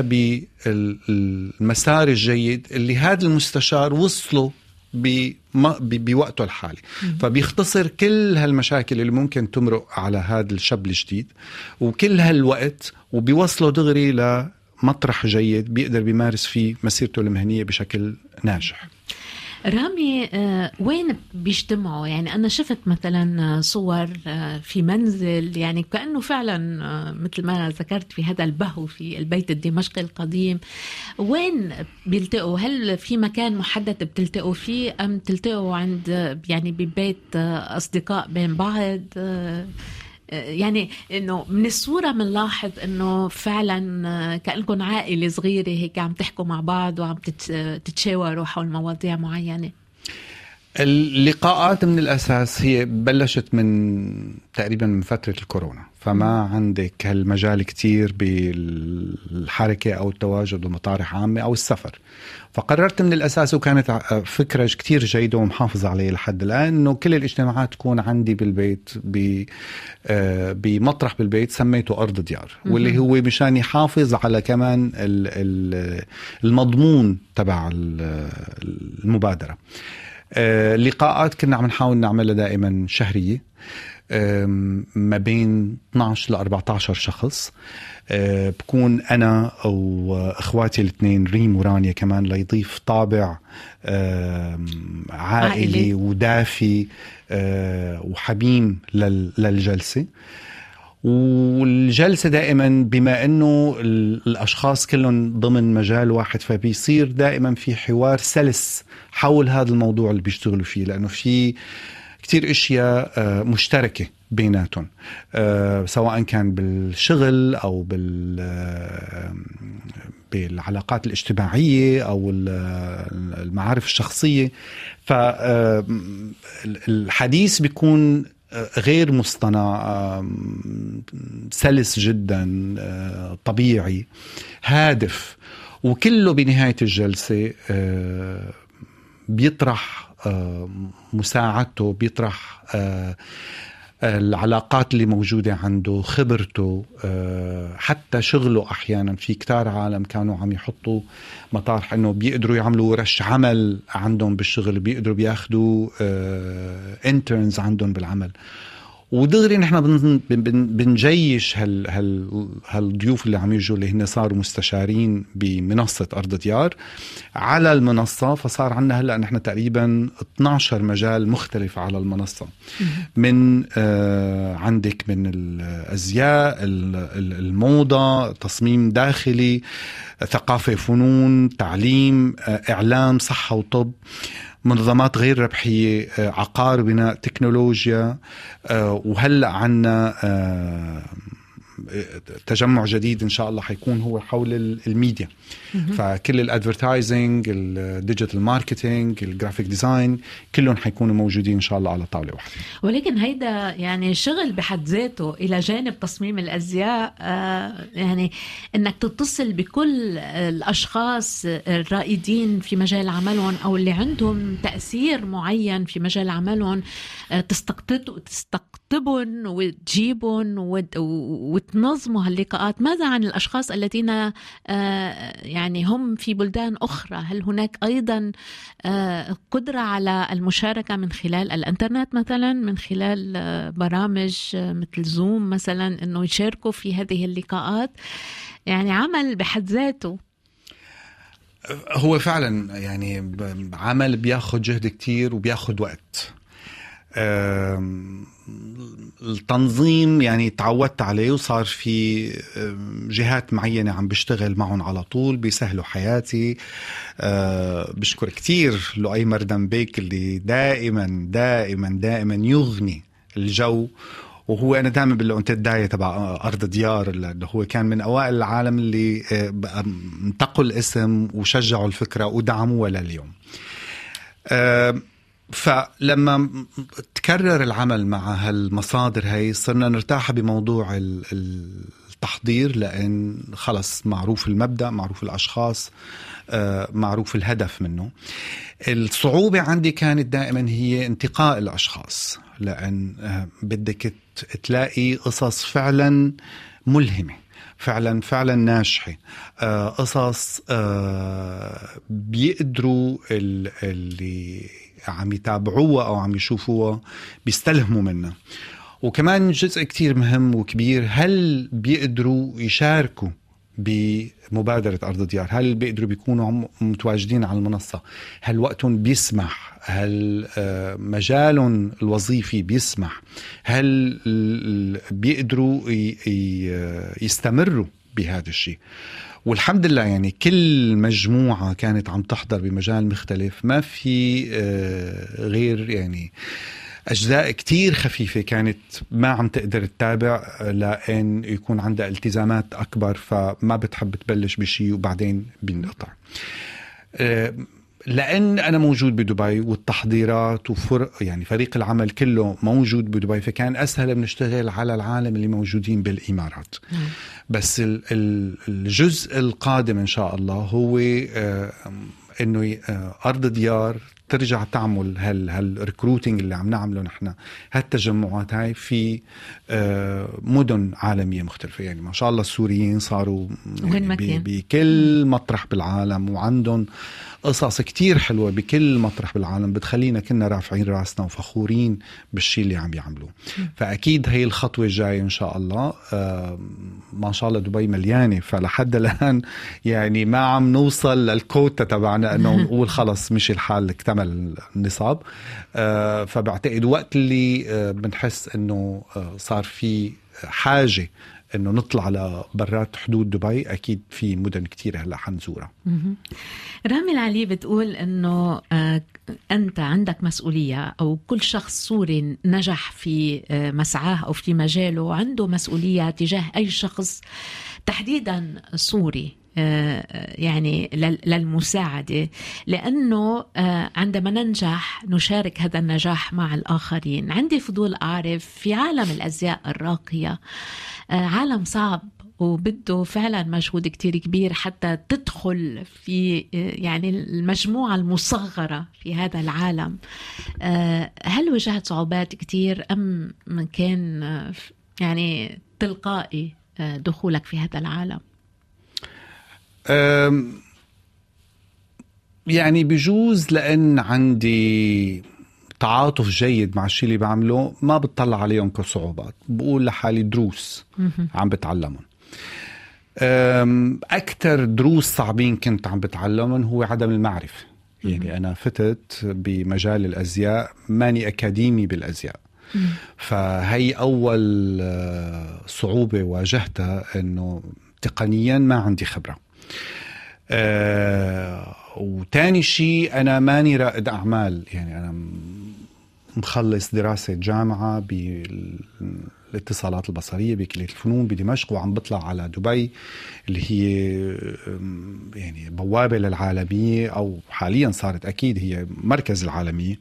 بالمسار الجيد اللي هذا المستشار وصله بوقته الحالي. فبيختصر كل هالمشاكل اللي ممكن تمرق على هذا الشاب الجديد وكل هالوقت وبيوصله دغري لمطرح جيد بيقدر بيمارس فيه مسيرته المهنية بشكل ناجح. رامي آه، وين بيجتمعوا؟ يعني أنا شفت مثلا آه، صور آه، في منزل يعني كأنه فعلا مثل ما ذكرت في هذا البهو في البيت الدمشقي القديم. وين بيلتقوا؟ هل في مكان محدد بتلتقوا فيه أم تلتقوا عند يعني ببيت أصدقاء بين بعض؟ يعني إنه من الصورة بنلاحظ إنه فعلا آه، كأنكم عائلة صغيرة هيك عم تحكوا مع بعض وعم تت- تتشاوروا حول مواضيع معينة. اللقاءات من الأساس هي بلشت من تقريبا من فترة الكورونا فما عندك هالمجال كتير بالحركة أو التواجد بمطارح عامة أو السفر. فقررت من الأساس وكانت فكرة كتير جيدة ومحافظة عليها لحد الآن إنه كل الاجتماعات تكون عندي بالبيت آه، بمطرح بالبيت سميته أرض ديار واللي هو مشان يحافظ على كمان ال- ال- المضمون تبع ال- المبادرة. لقاءات كنا عم نحاول نعملها دائما شهرية ما بين 12 ل 14 شخص. آه، بكون أنا وإخواتي الاثنين ريم ورانيا كمان ليضيف طابع عائلي, ودافي آه، وحميم لل- للجلسة. والجلسة دائما بما إنه ال- الأشخاص كلهم ضمن مجال واحد فبيصير دائما في حوار سلس حول هذا الموضوع اللي بيشتغلوا فيه لأنه في كتير أشياء آه، مشتركة بيناتهم آه، سواء كان بالشغل أو بال آه، بالعلاقات الاجتماعية أو ال- المعارف الشخصية. فالحديث بيكون غير مصطنع سلس جدا آه، طبيعي هادف. وكله بنهاية الجلسة آه، بيطرح آه، مساعدته بيطرح العلاقات اللي موجودة عنده خبرته آه، حتى شغله أحيانا في كتار عالم كانوا عم يحطوا مطارح أنه بيقدروا يعملوا ورش عمل عندهم بالشغل بيقدروا بياخدوا انترنز عندهم بالعمل. ودغري نحن بن- بن- بنجيش هال هال هالضيوف اللي عم يجوا اللي هن صاروا مستشارين بمنصة أرض ديار. على المنصة فصار عندنا هلأ نحن تقريبا 12 مجال مختلف على المنصة. من آه عندك من الأزياء ال- ال- الموضة تصميم داخلي ثقافة فنون تعليم آه إعلام صحة وطب. منظمات غير ربحية آه، عقار بناء تكنولوجيا آه، وهلأ عنا آه، تجمع جديد إن شاء الله حيكون هو حول ال- الميديا. فكل ال advertising ال digital marketing ال graphic design كلهم حيكونوا موجودين إن شاء الله على طاولة واحدة. ولكن هيدا يعني شغل بحد ذاته إلى جانب تصميم الأزياء آه، يعني إنك تتصل بكل الأشخاص الرائدين في مجال عملهم أو اللي عندهم تأثير معين في مجال عملهم آه، تستقطب تستقطبهم وتجيبهم وت- وتنظموا هاللقاءات. ماذا عن الأشخاص الذين آه، يعني هم في بلدان أخرى؟ هل هناك أيضا آه، قدرة على المشاركة من خلال الإنترنت مثلا من خلال آه، برامج مثل زوم مثلا أنه يشاركوا في هذه اللقاءات؟ يعني عمل بحد ذاته. هو فعلا يعني عمل بياخد جهد كتير وبياخد وقت. التنظيم يعني تعودت عليه وصار في جهات معينة عم بشتغل معهم على طول بيسهلوا حياتي آه، بشكر كتير لؤي مردم بيك اللي دائما دائما دائما يغني الجو وهو أنا دائما بقول له أنت الدايه تبع أرض ديار اللي هو كان من أوائل العالم اللي آه، انتقوا الاسم وشجعوا الفكرة ودعموها لليوم. فلما تكرر العمل مع هالمصادر هي صرنا نرتاح بموضوع ال- ال- التحضير لأن خلص معروف المبدأ معروف الأشخاص آه، معروف الهدف منه. الصعوبة عندي كانت دائما هي انتقاء الأشخاص لأن آه، بدك تلاقي قصص فعلا ملهمة فعلا فعلا ناجحة. آه، قصص بيقدروا ال- اللي عم يتابعوها أو عم يشوفوها بيستلهموا منها. وكمان جزء كتير مهم وكبير هل بيقدروا يشاركوا بمبادرة أرض ديار هل بيقدروا بيكونوا متواجدين على المنصة؟ هل وقتهم بيسمح؟ هل آه، مجالهم الوظيفي بيسمح؟ هل بيقدروا ي- يستمروا بهذا الشيء؟ والحمد لله يعني كل مجموعة كانت عم تحضر بمجال مختلف. ما في آه، غير يعني أجزاء كتير خفيفة كانت ما عم تقدر تتابع لأن يكون عندها التزامات أكبر فما بتحب تبلش بشيء وبعدين بينقطع. لأن أنا موجود بدبي والتحضيرات وفرق يعني فريق العمل كله موجود بدبي فكان أسهل بنشتغل على العالم اللي موجودين بالإمارات. بس ال- ال- الجزء القادم إن شاء الله هو إنه آه، أرض ديار ترجع تعمل هال هالريكروتنج اللي عم نعمله نحن. هالتجمعات هاي في آه، مدن عالمية مختلفة. يعني ما شاء الله السوريين صاروا كان. بكل مطرح بالعالم وعندهم قصص كتير حلوة بكل مطرح بالعالم بتخلينا كنا رافعين راسنا وفخورين بالشيء اللي عم يعملوه. فأكيد هي الخطوة الجاية إن شاء الله. آه ما شاء الله دبي مليانة. فلحد الآن يعني ما عم نوصل للكوتا تبعنا أنه نقول خلص مش الحال اكتمل النصاب. آه فبعتقد وقت اللي آه بنحس أنه آه صار في حاجة إنه نطلع لبرات حدود دبي. أكيد في مدن كتير هلأ حنزورها. رامي العلي بتقول إنه آه، أنت عندك مسؤولية أو كل شخص سوري نجح في آه، مسعاه أو في مجاله عنده مسؤولية تجاه أي شخص تحديدا سوري. يعني لل- للمساعدة لأنه آه، عندما ننجح نشارك هذا النجاح مع الآخرين. عندي فضول أعرف في عالم الأزياء الراقية آه، عالم صعب وبده فعلا مجهود كتير كبير حتى تدخل في آه، يعني المجموعة المصغرة في هذا العالم. هل واجهت صعوبات كتير أم كان يعني تلقائي دخولك في هذا العالم؟ يعني بجوز لأن عندي تعاطف جيد مع الشيء اللي بعمله ما بتطلع عليهم كصعوبات بقول لحالي دروس عم بتعلمهم. أم، أكتر دروس صعبين كنت عم بتعلمهم هو عدم المعرفة. يعني أنا فتت بمجال الأزياء ماني أكاديمي بالأزياء. فهي أول آه، صعوبة واجهتها أنه تقنيا ما عندي خبرة. آه وتاني شيء أنا ماني رائد أعمال. يعني أنا م- مخلص دراسة جامعة بالاتصالات البصرية بكلية الفنون بدمشق وعم بطلع على دبي اللي هي يعني بوابة للعالمية أو حاليا صارت أكيد هي مركز العالمية.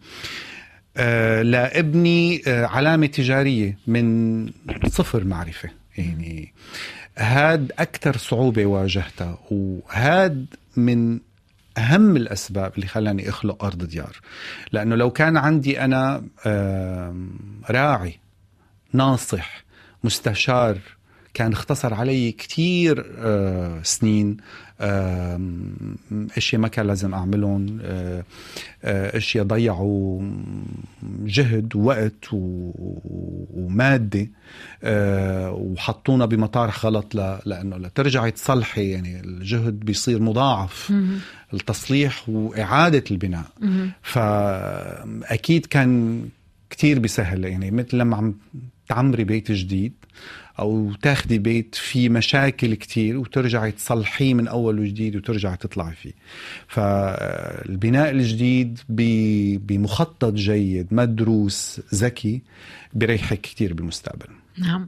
آه، لابني آه، علامة تجارية من صفر معرفة. يعني هاد أكثر صعوبة واجهتها وهاد من أهم الأسباب اللي خلاني أخلق أرض ديار. لأنه لو كان عندي أنا راعي ناصح مستشار كان اختصر علي كتير آه، سنين إشياء ما كان لازم أعملهم آه، آه، إشياء ضيعوا جهد ووقت ومادة وحطونا بمطارح غلط لأنه لترجعي تصلحي يعني الجهد بيصير مضاعف التصليح وإعادة البناء. فأكيد كان كتير بيسهل يعني مثل لما عم تعمري بيت جديد أو تاخدي بيت فيه مشاكل كتير وترجعي تصلحيه من أول وجديد وترجعي تطلعي فيه. فالبناء الجديد بمخطط جيد مدروس ذكي بيريحك كتير بالمستقبل. نعم.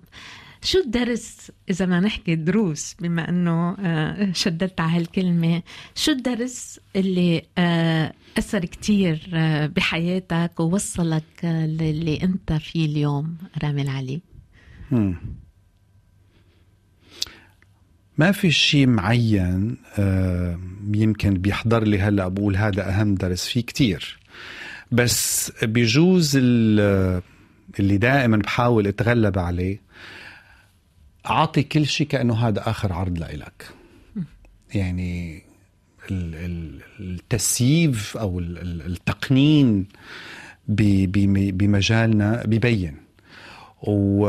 شو الدرس إذا ما نحكي دروس بما أنه آه، شددت على هالكلمة شو الدرس اللي آه، أثر كتير آه، بحياتك ووصلك للي أنت فيه اليوم رامي العلي. ما في شيء معين آه، يمكن بيحضر لي هلأ بقول هذا أهم درس في كتير. بس بيجوز ال- اللي دائما بحاول أتغلب عليه أعطي كل شيء كأنه هذا آخر عرض لإلك. يعني ال- ال- التسييف أو ال- ال- التقنين بمجالنا ببين. و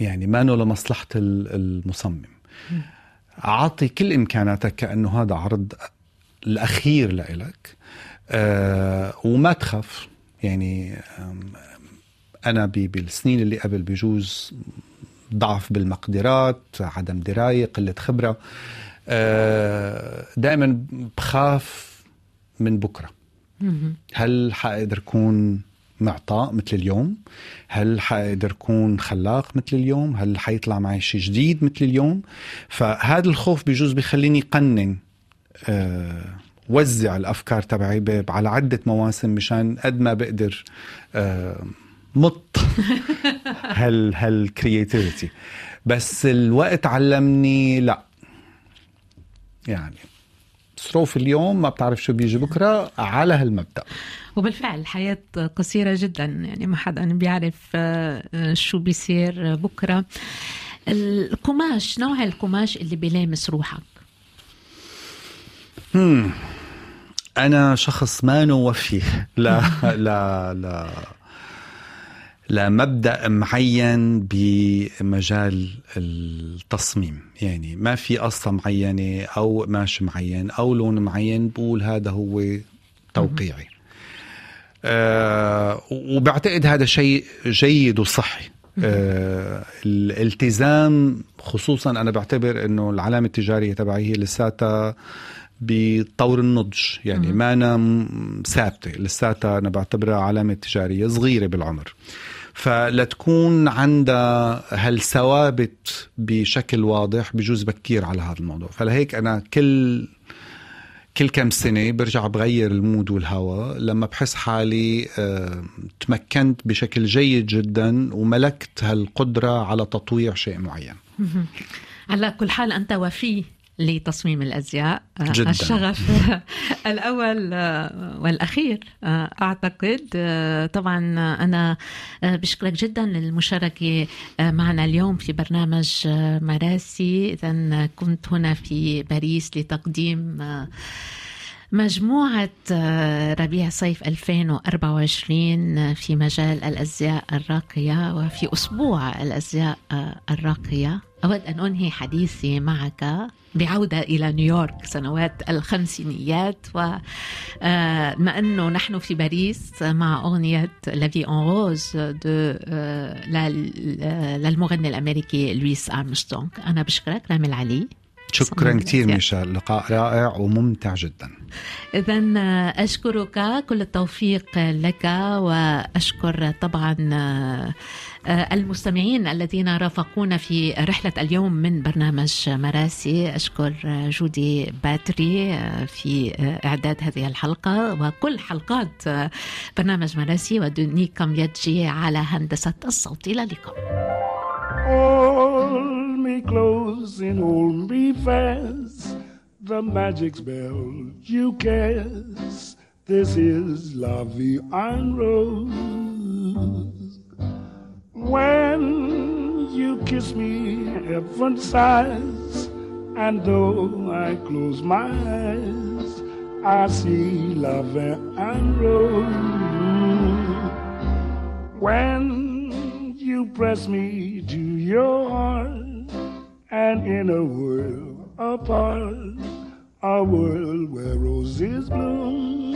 يعني ما لمصلحة ال- المصمم. أعطي كل إمكاناتك كأنه هذا عرض الأخير لإلك. أه وما تخاف. يعني أنا بالسنين اللي قبل بجوز ضعف بالمقدرات عدم دراية قلة خبرة. أه دائما بخاف من بكرة. هل حقدر أكون معطاء مثل اليوم؟ هل حقدر اكون خلاق مثل اليوم؟ هل حيطلع معي شيء جديد مثل اليوم؟ فهذا الخوف بجوز بخليني قنن أه وزع الأفكار تبعي على عدة مواسم مشان قد ما بقدر أه مط هال هالكرياتيفيتي بس الوقت علمني لا. يعني صروف اليوم ما بتعرف شو بيجي بكرة على هالمبدأ. وبالفعل الحياة قصيرة جدا يعني ما حدا بيعرف آه، شو بيصير بكرة. القماش نوع القماش اللي بيلامس روحك؟ أنا شخص ما وفي لا لا لا. لمبدا معين بمجال التصميم. يعني ما في قصة معينة أو قماش معين أو لون معين بقول هذا هو توقيعي. آه وبعتقد هذا شيء جيد وصحي. آه الالتزام خصوصا أنا بعتبر إنه العلامة التجارية تبعي هي لساتها بطور النضج. يعني ما أنا ثابتة لساتها أنا بعتبرها علامة تجارية صغيرة بالعمر. فلتكون عندها هالثوابت بشكل واضح بجوز بكير على هذا الموضوع. فلهيك أنا كل كل كم سنة برجع بغير المود والهوا لما بحس حالي آه، تمكنت بشكل جيد جدا وملكت هالقدرة على تطوير شيء معين. على كل حال أنت وفي لتصميم الأزياء. آه، جدا. الشغف الأول آه، والأخير آه، أعتقد طبعا أنا بشكرك جدا للمشاركة معنا اليوم في برنامج مراسي. اذا كنت هنا في باريس لتقديم مجموعة ربيع صيف 2024 في مجال الأزياء الراقية وفي أسبوع الأزياء الراقية. أود أن أنهي حديثي معك بعودة إلى نيويورك سنوات الخمسينيات وما آه، أنه نحن في باريس مع أغنية لافي أون روز للمغني الأمريكي لويس أرمسترونغ. أنا بشكرك رامي العلي. شكرا كثير ميشيل لقاء رائع وممتع جدا. إذا أشكرك. كل التوفيق لك وأشكر طبعا المستمعين الذين رافقونا في رحلة اليوم من برنامج مراسي أشكر جودي باتري في إعداد هذه الحلقة وكل حلقات برنامج مراسي ودني كامياتجي على هندسة الصوت إلى اللقاء me close and hold me fast. The magic spell you cast. This is La Vie en Rose. When you kiss me, heaven sighs. And though I close my eyes, I see love and rose. When you press me to your heart, and in a world apart, a world where roses bloom.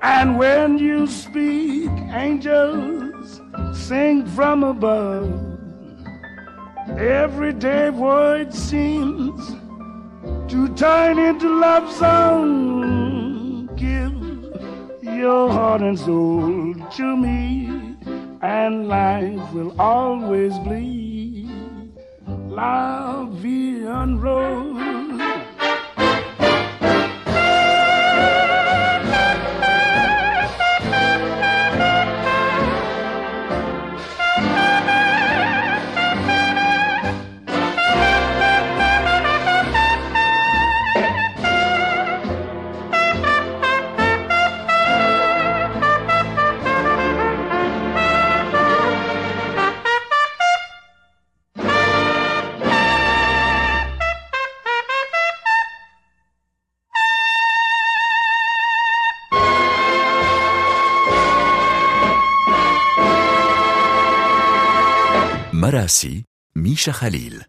And when you speak, angels sing from above. Everyday voice seems to turn into love song. Give your heart and soul to me, and life will always la vie en rose. مراسي ميشا خليل